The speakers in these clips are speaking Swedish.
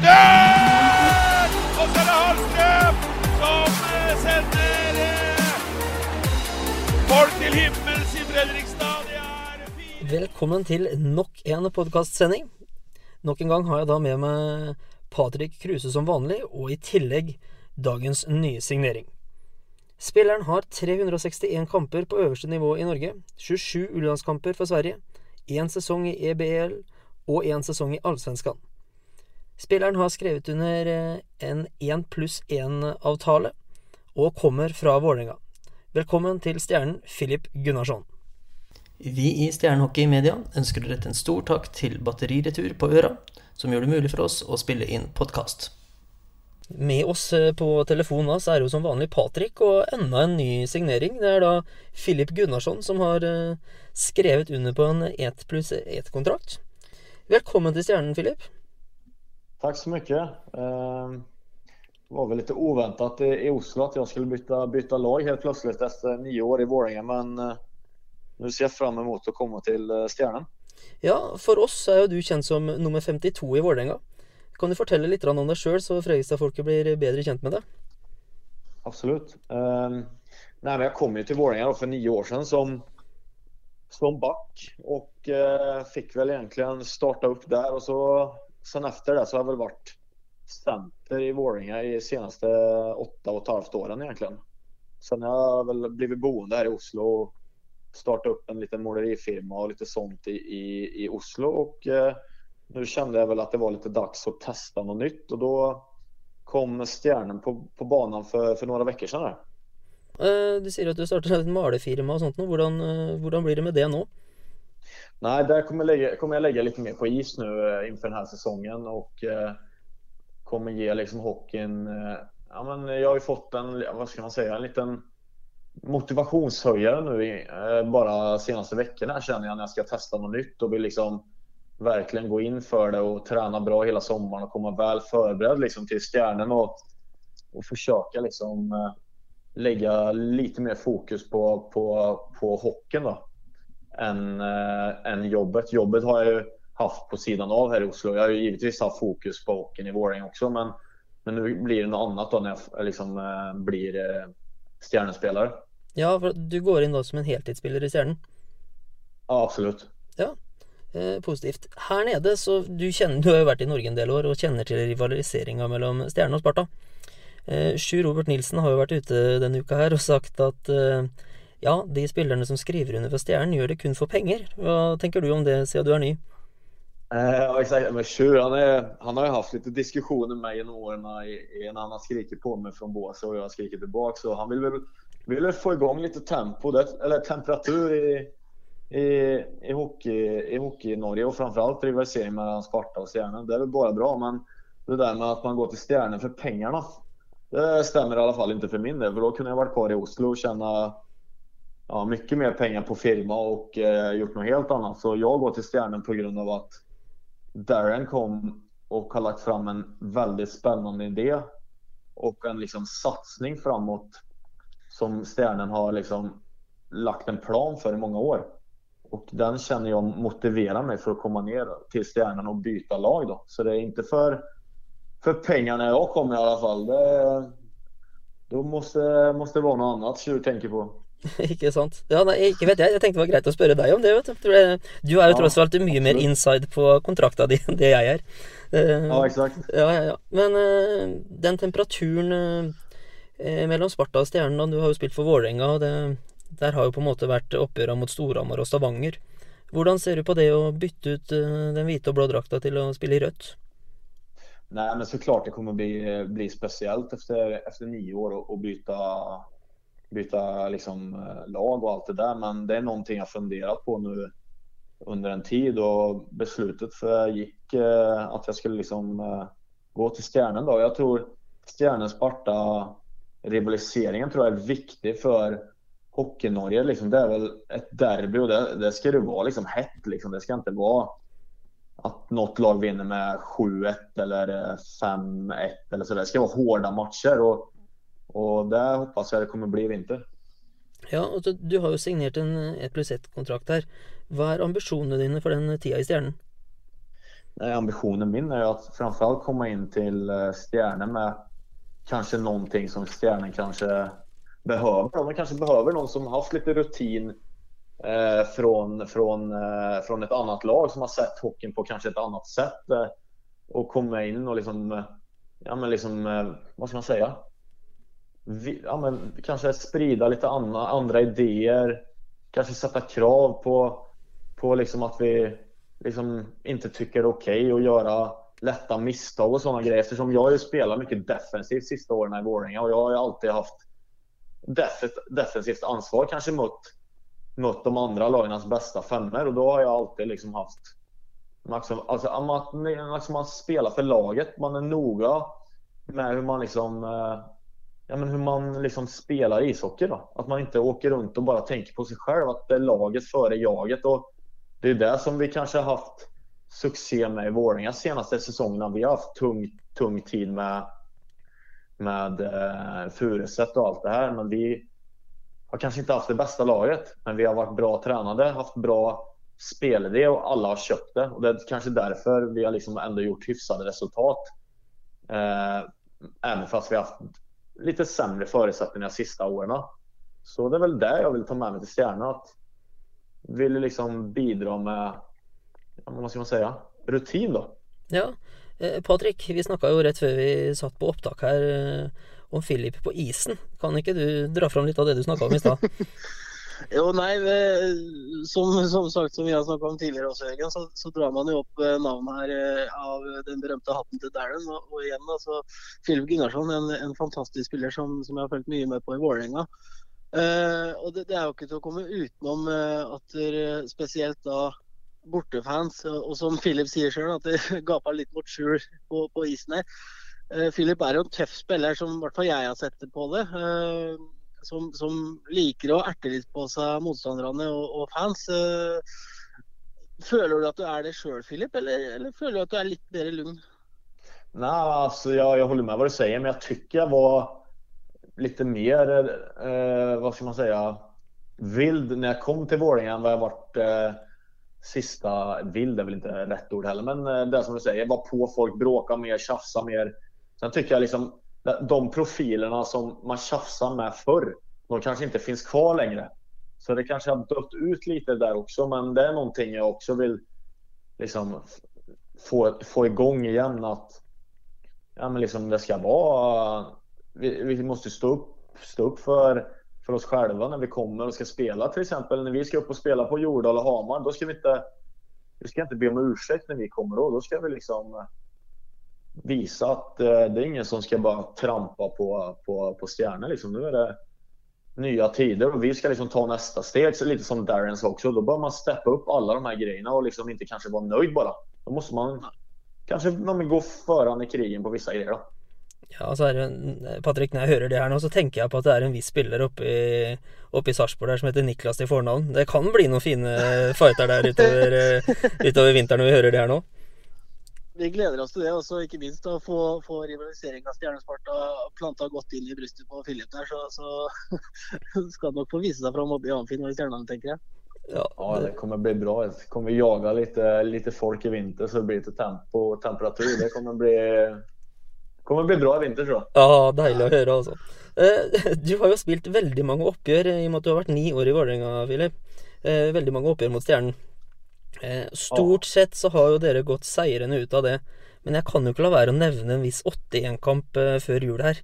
Retur! Och så är det Holmström som eh, eh, folk till himmels i Fredrikstad. Välkommen till nok en podkastsending. Nok en gang har jeg da med meg Patrick Kruse som vanlig, og i tillegg dagens nye signering. Spilleren har 361 kamper på øverste nivå i Norge, 27 utenlandskamper for Sverige, én sesong i EBL og én sesong i Allsvenskan. Spilleren har skrevet under eh, en 1 pluss 1-avtale, og kommer fra Vålerenga. Velkommen til stjernen Filip Gunnarsson. Vi i Stjernehockey Media ønsker å rette en stor takk til Batteriretur på Øra, som gjør det mulig for oss å spille inn podkast. Med oss eh, på telefonen hans er jo som vanlig Patrick, og enda en ny signering. Det er da Filip Gunnarsson som har eh, skrevet under på en 1 pluss 1-kontrakt. Velkommen til Stjernen, Filip. Tack så mycket. Eh, Det var väl lite oväntat i Oslo att jag skulle byta, byta lag helt plötsligt efter nio år i Vålerenga men eh, nu ser jag fram emot att komma till eh, Stjärnen. Ja, for oss jo du kjent som nummer 52 i Vålerenga. Kan du fortelle litt om deg sjøl, så Fredrikstad-folket blir bedre kjent med deg? Absolut. Eh, nej, jag kom ju till då för nio år sedan som, som back och eh, fick väl egentligen starta upp där och så sen efter det så har jag väl varit center i Vålerenga i senaste åtta och ett halvt åren egentligen. Sen har jag väl blivit boende här i Oslo och startat upp en liten målerifirma och lite sånt i, i, i Oslo och eh, nu kände jag väl att det var lite dags att testa något nytt och då kom stjärnan på, på banan för, för några veckor sedan. Här. Eh, Du säger att du startade en målerfirma och sånt eh, Hur blir det med det nu? Nej, där kommer jag, lägga, kommer jag lägga lite mer på is nu eh, inför den här säsongen och eh, kommer ge liksom hockeyn. Eh, ja, men jag har ju fått en, vad ska man säga, en liten motivationshöjare nu bara senaste veckorna känner jag när jag ska testa något nytt och vill liksom verkligen gå in för det och träna bra hela sommaren och komma väl förberedd liksom till stjärnen och, och försöka liksom lägga lite mer fokus på, på, på hockeyn då än, äh, än jobbet. Jobbet har jag ju haft på sidan av här i Oslo. Jag har ju givetvis haft fokus på hockeyn i Vålerenga också men, men nu blir det något annat då när jag liksom, äh, blir äh, stjärnespelare. Ja, for du går inn da som en heltidsspiller i Stjernen. Ja, absolut. Ja, eh, positivt. Her nede, så du kjenner Du har jo vært i Norge en del år og kjenner til rivaliseringa mellom Stjerne og Sparta. Eh, Sjur Robert Nilsen har jo vært ute denne uka her og sagt at eh, ja, de spillerne som skriver under for Stjernen, gjør det kun for penger. Hva tenker du om det, siden du er ny? Eh, ja, exakt. Men Tjur, han, är, han har ju haft lite diskussioner med mig genom åren när han har skrikit på mig från båset och jag har skrikit tillbaka. Så han vill väl, vill väl få igång lite tempo, det, eller temperatur i, i, i, hockey, i hockey i Norge och framförallt rivalisering mellan Sparta och Stjärnen. Det är väl bara bra, men det där med att man går till Stjärnen för pengarna, det stämmer i alla fall inte för min del. För då kunde jag varit kvar i Oslo och känna ja, mycket mer pengar på firma och eh, gjort något helt annat. Så jag går till Stjärnen på grund av att Darren kom och har lagt fram en väldigt spännande idé och en liksom satsning framåt som Stjärnen har liksom lagt en plan för i många år. Och den känner jag motiverar mig för att komma ner till Stjärnan och byta lag då. Så det är inte för, för pengarna jag kommer i alla fall. Det, då måste, måste det vara något annat som du tänker på. ikke sant? Ja, nei, ikke vet jeg. Jeg tenkte det var greit å spørre deg om det, vet du. Det- Du er jo Ja, tross alt mye mer inside på kontrakta di enn det jeg er. Eh, Ja, exakt. Ja, ja, ja. Men eh, den temperaturen eh, eh, mellom Sparta og Stjernen, da, du har jo spilt for Vålerenga, og det, der har jo på en måte vært oppgjøra mot Storhamar og Stavanger. Hvordan ser du på det å bytte ut eh, den hvite og blå drakta til å spille i rødt? Nej, men såklart det kommer bli, bli speciellt efter, efter nio år och byta, byta liksom eh, lag och allt det där. Men det är någonting jag funderat på nu under en tid och beslutet för gick eh, att jag skulle liksom eh, gå till Stjärnen då. Jag tror Stjärnen Sparta rivaliseringen tror jag är viktig för Hockey-Norge. Liksom, det är väl ett derby och det, det ska det vara liksom hett. Liksom. Det ska inte vara att något lag vinner med 7-1 eller eh, 5-1 eller så. Det ska vara hårda matcher och, och det hoppas jag det kommer bli i vinter. Ja, altså, du har jo signert en ett pluss ett-kontrakt her. Hva er ambisjonene dine for den tida i Stjernen? nej, ambitionen min är att framförallt komma in till eh, Stjärnen med kanske någonting som Stjärnen kanske behöver. De kanske behöver någon som haft lite rutin eh, från, från, eh, från ett annat lag som har sett hockeyn på kanske ett annat sätt. Eh, och komma in och liksom, ja men liksom, eh, vad ska man säga? Vi, ja men kanske sprida lite andra, andra idéer. Kanske sätta krav på, på liksom att vi liksom inte tycker det är okej okay att göra lätta misstag och sådana grejer. Eftersom jag har ju spelat mycket defensivt sista åren i Våringe och jag har ju alltid haft defensivt ansvar kanske mot, mot de andra lagens bästa femmor och då har jag alltid liksom haft Liksom, alltså, man, liksom man spelar för laget, man är noga med hur man liksom eh, ja, men hur man liksom spelar ishockey då. Att man inte åker runt och bara tänker på sig själv, att det är laget före jaget. Och det är det som vi kanske har haft succé med i Våränga senaste säsongerna. Vi har haft tung, tung tid med, med eh, Furuset och allt det här. Men vi har kanske inte haft det bästa laget. Men vi har varit bra tränade, haft bra spelidé och alla har köpt det. Och det är kanske därför vi har liksom ändå gjort hyfsade resultat. Eh, även fast vi har haft lite sämre förutsättningar sista åren. Så det är väl det jag vill ta med mig till Stjärna. Att vill liksom bidra med, vad ska man säga, rutin då. Ja, eh, Patrik, vi snakka jo rett før vi satt på opptak her eh, om Filip på isen. Kan ikke du dra fram litt av det du snakka om i stad? Jo, nej, som, som, sagt, som vi har snakka om tidligere også, Jørgen, så, så, drar man jo opp eh, namnet navnet her eh, av den berømte hatten til Darren. Og, og igjen, altså, Filip Gunnarsson, en, en fantastisk spiller som, som, jeg har fulgt mye med på i Vålerenga. Eh, uh, og det, det, er jo ikke til å komme utenom uh, at der, spesielt da bortefans, og, som Filip sier sjøl, at det gapar litt mot skjul på, på isen her. Uh, Filip er jo en tøff spiller, som i hvert fall jeg har sett på det. Uh, som, som, liker å erte litt på seg motstanderne og, og fans. Känner føler du att du är det själv Filip, eller, eller føler du att du är lite mer lugn? Nej, alltså jag, jag håller med vad du säger, men jag tycker jag var lite mer, eh, vad ska man säga, vild när jag kom till Våringen än vad jag varit eh, sista, vild är väl inte rätt ord heller, men eh, det som du säger, var på folk, bråka mer, tjafsa mer. Sen tycker jag liksom de profilerna som man tjafsade med förr, de kanske inte finns kvar längre. Så det kanske har dött ut lite där också, men det är någonting jag också vill liksom få, få igång igen. Att ja, men liksom det ska vara... Vi, vi måste stå upp, stå upp för, för oss själva när vi kommer och ska spela. Till exempel när vi ska upp och spela på Jordal och Hamar, då ska vi inte, vi ska inte be om ursäkt när vi kommer då. Då ska vi liksom visa att eh, det är ingen som ska bara trampa på, på, på stjärnor. Liksom. Nu är det nya tider och vi ska liksom ta nästa steg, så lite som Darren sa också. Då bör man steppa upp alla de här grejerna och liksom inte kanske vara nöjd bara. Då måste man kanske man gå föran i krigen på vissa grejer. Då. Ja, så är det, Patrik, när jag hör det här nu så tänker jag på att det är en viss spelare uppe i, uppe i Sarpsborg där som heter Niklas i förnamn. Det kan bli några fina eh, fighter där utöver, eh, utöver vintern när vi hör det här nu vi gleder oss til det. Og ikke minst å få, få rivalisering av Stjernesparta planta godt inn i brystet på Filip der. Så, så skal det nok få vise seg fram oppe i Amfin og i Stjärnan, tenker jeg. Ja, ja, det kommer bli bra. Det kommer jaga lite, lite folk i vinter så det blir lite tempo och temperatur. Det kommer bli, kommer bli bra i vinter tror jag. Ja, deilig å høre, altså. Eh, du har jo spilt veldig mange oppgjør i og med at du har vært ni år i Vålerenga, Filip. Eh, veldig mange oppgjør mot Stjernen. Eh, stort sett så har jo dere gått seirende ut av det, men jeg kan jo ikke la være å nevne en viss 8-1-kamp eh, før jul her.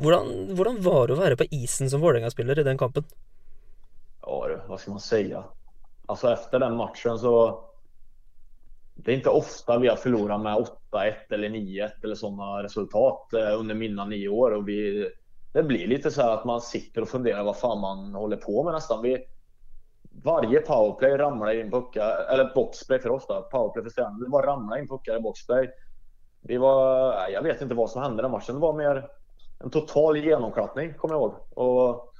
Hvordan, hvordan, var det å være på isen som Vålerenga-spiller i den kampen? Ja du, vad ska man säga? Alltså efter den matchen så det är inte ofta vi har förlorat med 8-1 eller 9-1 eller sådana resultat eh, under mina nio år och vi, det blir lite så här att man sitter och funderar vad fan man håller på med nästan. Vi, varje powerplay ramlade in puckar, eller boxplay för oss då, powerplay för Stjärnan. Det bara ramla in puckar i boxplay. Vi var, jag vet inte vad som hände den matchen. Det var mer en total genomklappning, kommer jag ihåg. Och,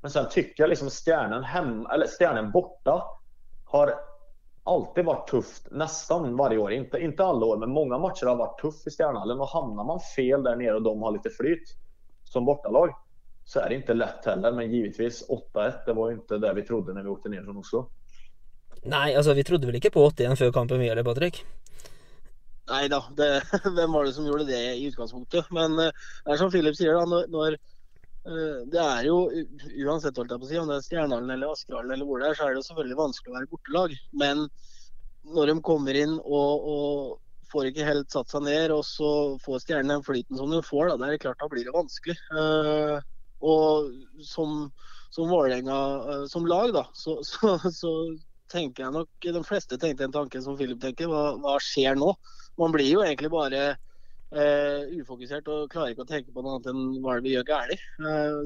men sen tycker jag liksom stjärnan hem, eller stjärnan borta har alltid varit tufft nästan varje år. Inte, inte alla år, men många matcher har varit tufft i Stjärnhallen och hamnar man fel där nere och de har lite flyt som bortalag så är det inte lätt heller. Men givetvis 8-1, det var inte det vi trodde när vi åkte ner från Oslo. Nej, alltså vi trodde väl inte på 8-1 för kampen med eller Patrik? Nei da, det, hvem var det som gjorde det i utgangspunktet? Men eh, det er som Philip sier, da, når, når eh, det jo u- uansett holdt jeg på å si, om det er Stjernhallen eller Askerhallen eller hvor det er, så er det selvfølgelig vanskelig å være bortelag. Men når de kommer inn og, og får ikke helt satt seg ned, og så får Stjernen den flyten som de får, da, det er klart da blir det vanskelig. Og som, som Vålerenga eh, som lag, da, så, så, så tenker jeg nok de fleste tenkte en tanke som Philip tenker. Hva, hva skjer nå? Man blir jo egentlig bare eh, ufokusert og klarer ikke å tenke på enn hva er det vi gjør galt. Eh,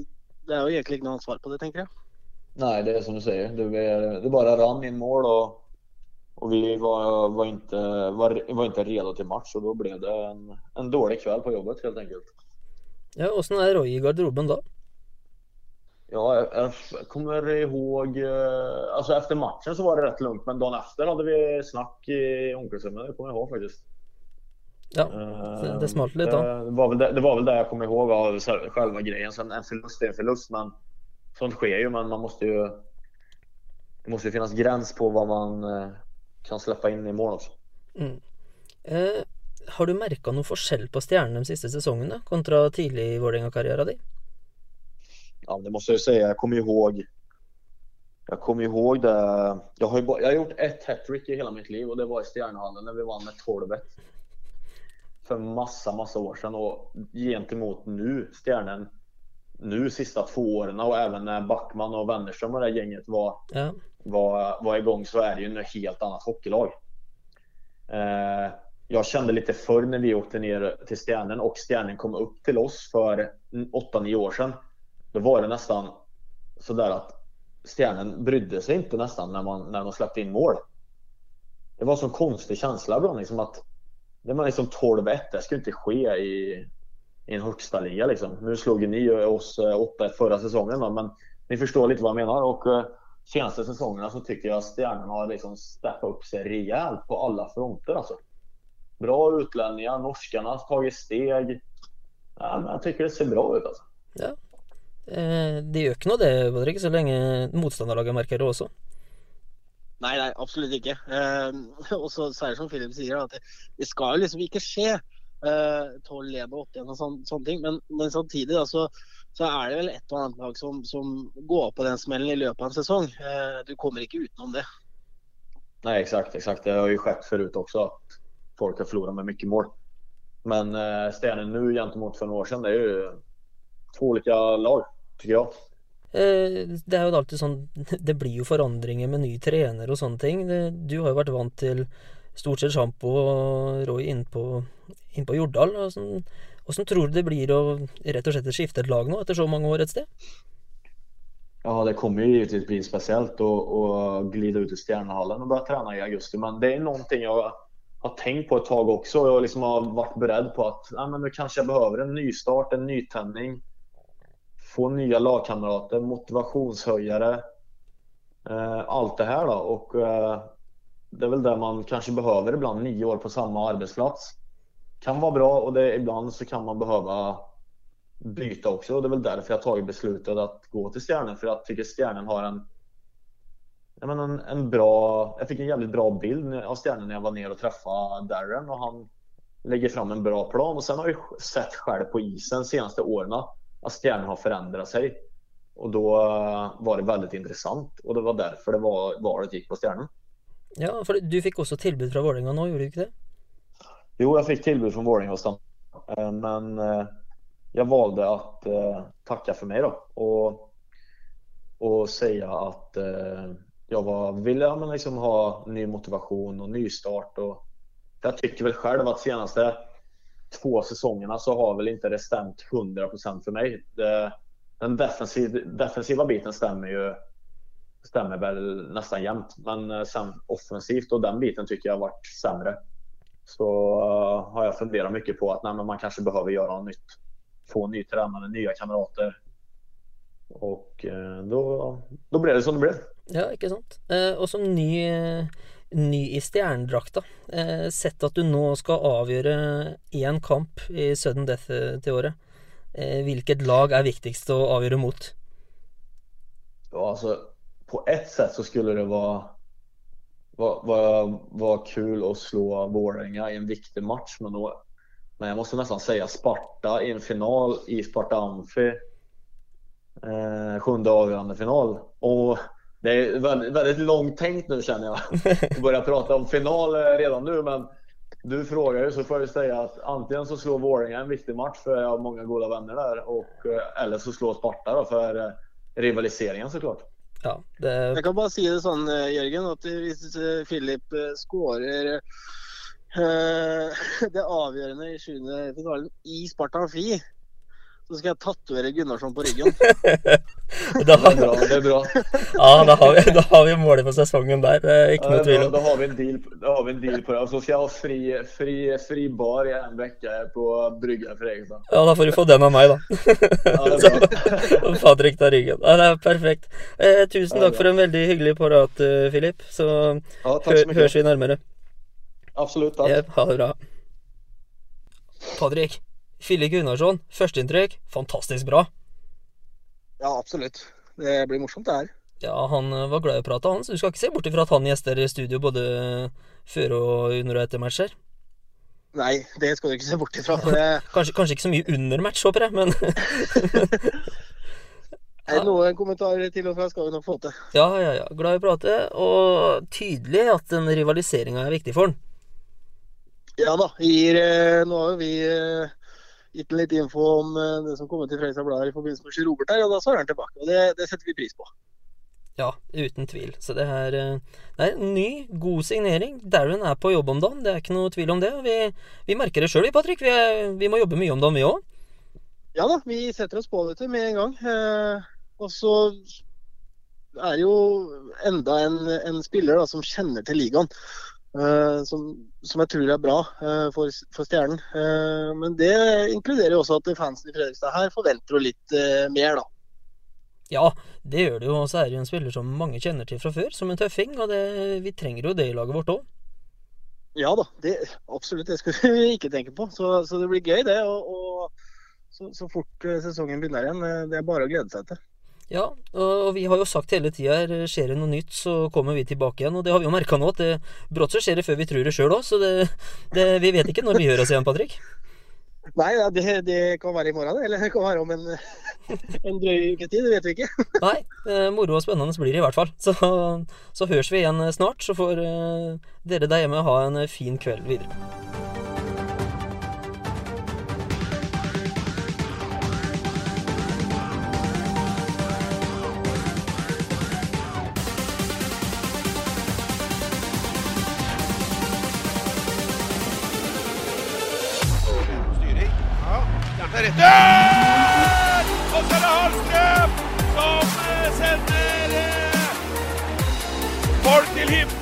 det er jo egentlig ikke noe annet svar på det, tenker jeg. Nej, det är som du säger. Det, var- det bara rann in mål och, och vi var, var, inte, var, var inte redo till match och då blev det en, en dålig kväll på jobbet helt enkelt. Ja, Åssen er Roy i garderoben da? Ja, jag, kommer ihåg, eh, alltså efter matchen så var det rätt lugnt men dagen efter hade vi snack i omklädningsrummet, det kommer jag ihåg faktiskt. Ja, Eh, det- det smalt lite då. Det var väl det, det, var väl det jag kommer ihåg av själva grejen. Sen en förlust är en förlust men sånt sker ju men man måste ju Det måste ju finnas gräns på vad man eh, kan släppa in i mål också. Mm. Eh, har du merka noe forskjell på Stjernen de siste sesongene kontra tidlig i Vålerenga-karrieren din? Ja, det måste jag säga. Jag kommer ihåg. Jag kommer ihåg det. Jag har, ju, jag har gjort ett hattrick i hela mitt liv och det var i Stjärnhallen när vi vann med 12 För massa, massa år sedan och gentemot nu, Stjärnen, nu sista två åren och även när Backman och Wennerström och det gänget var, Ja. var, var igång så är det ju ett helt annat hockeylag. Eh, jag kände lite förr när vi åkte ner till Stjärnen och Stjärnen kom upp till oss för 8-9 år sedan. Då var det nästan sådär att Stjärnen brydde sig inte nästan när, man, när de släppte in mål. Det var en sån konstig känsla ibland liksom att det var liksom 12-1, det skulle inte ske i, i en högsta liga liksom. Nu slog ju ni oss eh, 8-1 förra säsongen men ni förstår lite vad jag menar och eh, senaste säsongerna så tycker jag att Stjärnan har liksom steppat upp sig rejält på alla fronter alltså. Bra utlänningar, norskarna har tagit steg. Ja, men jag tycker det ser bra ut alltså. ja. Eh, det gjør ikke noe det, ikke, så lenge motstanderlaget merker det også. Nei, nei, absolutt ikke. Eh, og så er det som Philip sier, at det, det skal jo liksom ikke skje. Eh, 12 led og 8 igjen og sånn, sånne ting. Men, men samtidig da, så, så er det vel et og annet lag som, som går på den smellen i løpet av en sesong. Eh, du kommer ikke utenom det. Nej, exakt, exakt. Det har ju skett förut också att folk har förlorat med mycket mål. Men eh, Stenen nu gentemot för några år sedan, det är ju två olika lag, tycker jag. Eh, det er jo alltid sånn Det blir jo forandringer med ny sånne ting. Det, du har jo vært vant til stort sett Sjampo og Roy innpå inn på Jordal. Åssen åssen tror du det blir å rett og slett skifte et lag nå, etter så mange år et sted? Ja, det kommer ju givetvis bli speciellt att att glida ut i Stjärnhallen och börja träna i augusti. Men det är någonting jag har tänkt på ett tag också. Jag liksom har varit beredd på att nej, men nu kanske jag behöver en nystart, en nytändning. Få nya lagkamrater, motivationshöjare. Eh, allt det här då. Och eh, det är väl det man kanske behöver ibland, nio år på samma arbetsplats. Kan vara bra och det, ibland så kan man behöva byta också. Och det är väl därför jag tagit beslutet att gå till Stjärnen. För jag tycker Stjärnen har en, jag menar, en, en bra... Jag fick en jävligt bra bild av Stjärnen när jag var ner och träffade Darren. Och han lägger fram en bra plan. Och sen har jag sett själv på isen de senaste åren att Stjärnen har förändrat sig. Och då eh, var det väldigt intressant. Och det var därför det var, valet gick på Stjärnen. Ja, for du fikk også tilbud fra Vålerenga nå, gjorde du ikke det? Jo, jag fick tillbud från att stanna. Eh, Men eh, jag valde att tacka för mig då. Och, och säga att jag var, ville ja, men liksom ha ny motivation och nystart. Och jag tycker väl själv att senaste två säsongerna så har väl inte det stämt 100% för mig. Det, den defensiv, defensiva biten stämmer ju stämmer väl nästan jämt. Men eh, sen offensivt och den biten tycker jag har varit sämre. Så eh, har jag funderat mycket på att nej, men man kanske behöver göra något nytt. Få ny tränare, nya kamrater. Och eh, då, då blev det som det blev. Ja, ikke sant. Eh, som ny, ny i stjernedrakta, eh, sett att du nu ska avgöra en kamp i sudden death eh, till året, eh, vilket lag är viktigst att avgöra mot? Ja, alltså, på ett sätt så skulle det vara, var, var, var kul att slå Vålerenga i en viktig match. Men, då, men jag måste nästan säga Sparta i en final i Sparta Amfi. Eh, sjunde avgörande final. Och det är väldigt, väldigt långt tänkt nu känner jag. Att börja prata om final eh, redan nu men du frågar ju så får jag säga att antingen så slår Vålerenga en viktig match för jag har många goda vänner där och eh, eller så slår Sparta då för eh, rivaliseringen såklart. Ja, det Jeg kan bare si det sånn, Jørgen, at hvis eh, Philip eh, skårer eh, det avgjørende i sjuende finalen i Sparta Amfi, så skal jeg tatovere Gunnarsson på ryggen. Det är bra. Det är bra. Ja, da har, vi, da har vi målet for sesongen der. Det er ikke Ja, är tvil bra. om. Då har vi en deal, då har vi en deal på det. Och så ska jag ha fri, fri, fri bar i en vecka på brygga för Fredrikstad. Ja, da får du få den av meg, da. Ja, det är bra. Og Patrick tar ryggen. Ja, det er perfekt. Eh, tusen Ja, takk for en veldig hyggelig prat, eh, Filip. Så Ja, tack så mycket. høres vi nærmere. Absolut, tack. Ja, ha det bra. Patrick. Filip Gunnarsson, førsteinntrykk. Fantastisk bra. Ja, absolutt. Det blir morsomt, det her. Ja, han eh, var glad i å prate, han. Så du skal ikke se bort ifra at han gjester i studio både før og under og etter matcher. Nei, det skal du ikke se bort ifra. For det Kanskje, kanskje ikke så mye under match, håper jeg, men er noen kommentarer til og fra skal vi nok få til. Ja, ja, ja. Glad i å prate. Og tydelig at den rivaliseringa er viktig for han. Ja da. Gir, eh, nå har jo vi eh, gitt litt info om eh, det som kommer til Fredrikstad Blad i forbindelse med Sjur Robert her, og da svarer han tilbake. Og det, det setter vi pris på. Ja, uten tvil. Så det er, eh, det er en ny, god signering. Darren er på jobb om dagen, det er ikke noe tvil om det. Og vi, vi merker det sjøl, vi, Patrick. Vi, er, vi må jobbe mye om dagen, vi òg. Ja da, vi setter oss på du, med en gang. Eh, og så er det jo enda en, en spiller da, som kjenner til ligaen. Eh, som, som jeg tror er bra eh, for, for Stjernen. Eh, men det inkluderer jo også at fansen i Fredrikstad her forventer jo litt mer, da. Ja, det gjør det jo. Og så er det jo en spiller som mange kjenner til fra før, som en tøffing. Og det, vi trenger jo det i laget vårt òg. Ja da, det, absolutt. Det skal vi ikke tenke på. Så, så det blir gøy, det. Og, og så, så fort sesongen begynner igjen. Det er bare å glede seg til. Ja, og vi har jo sagt hele tida her, skjer det noe nytt, så kommer vi tilbake igjen. Og det har vi jo merka nå, at det brått så skjer det før vi tror det sjøl òg. Så det, det, vi vet ikke når vi hører oss igjen, Patrick. Nei, det, det kan være i morgen, det. Eller det kan være om en, en drøy uke tid. Det vet vi ikke. Nei, eh, moro og spennende blir det i hvert fall. Så, så høres vi igjen snart, så får eh, dere der hjemme ha en fin kveld videre. Hallstrøm som eh,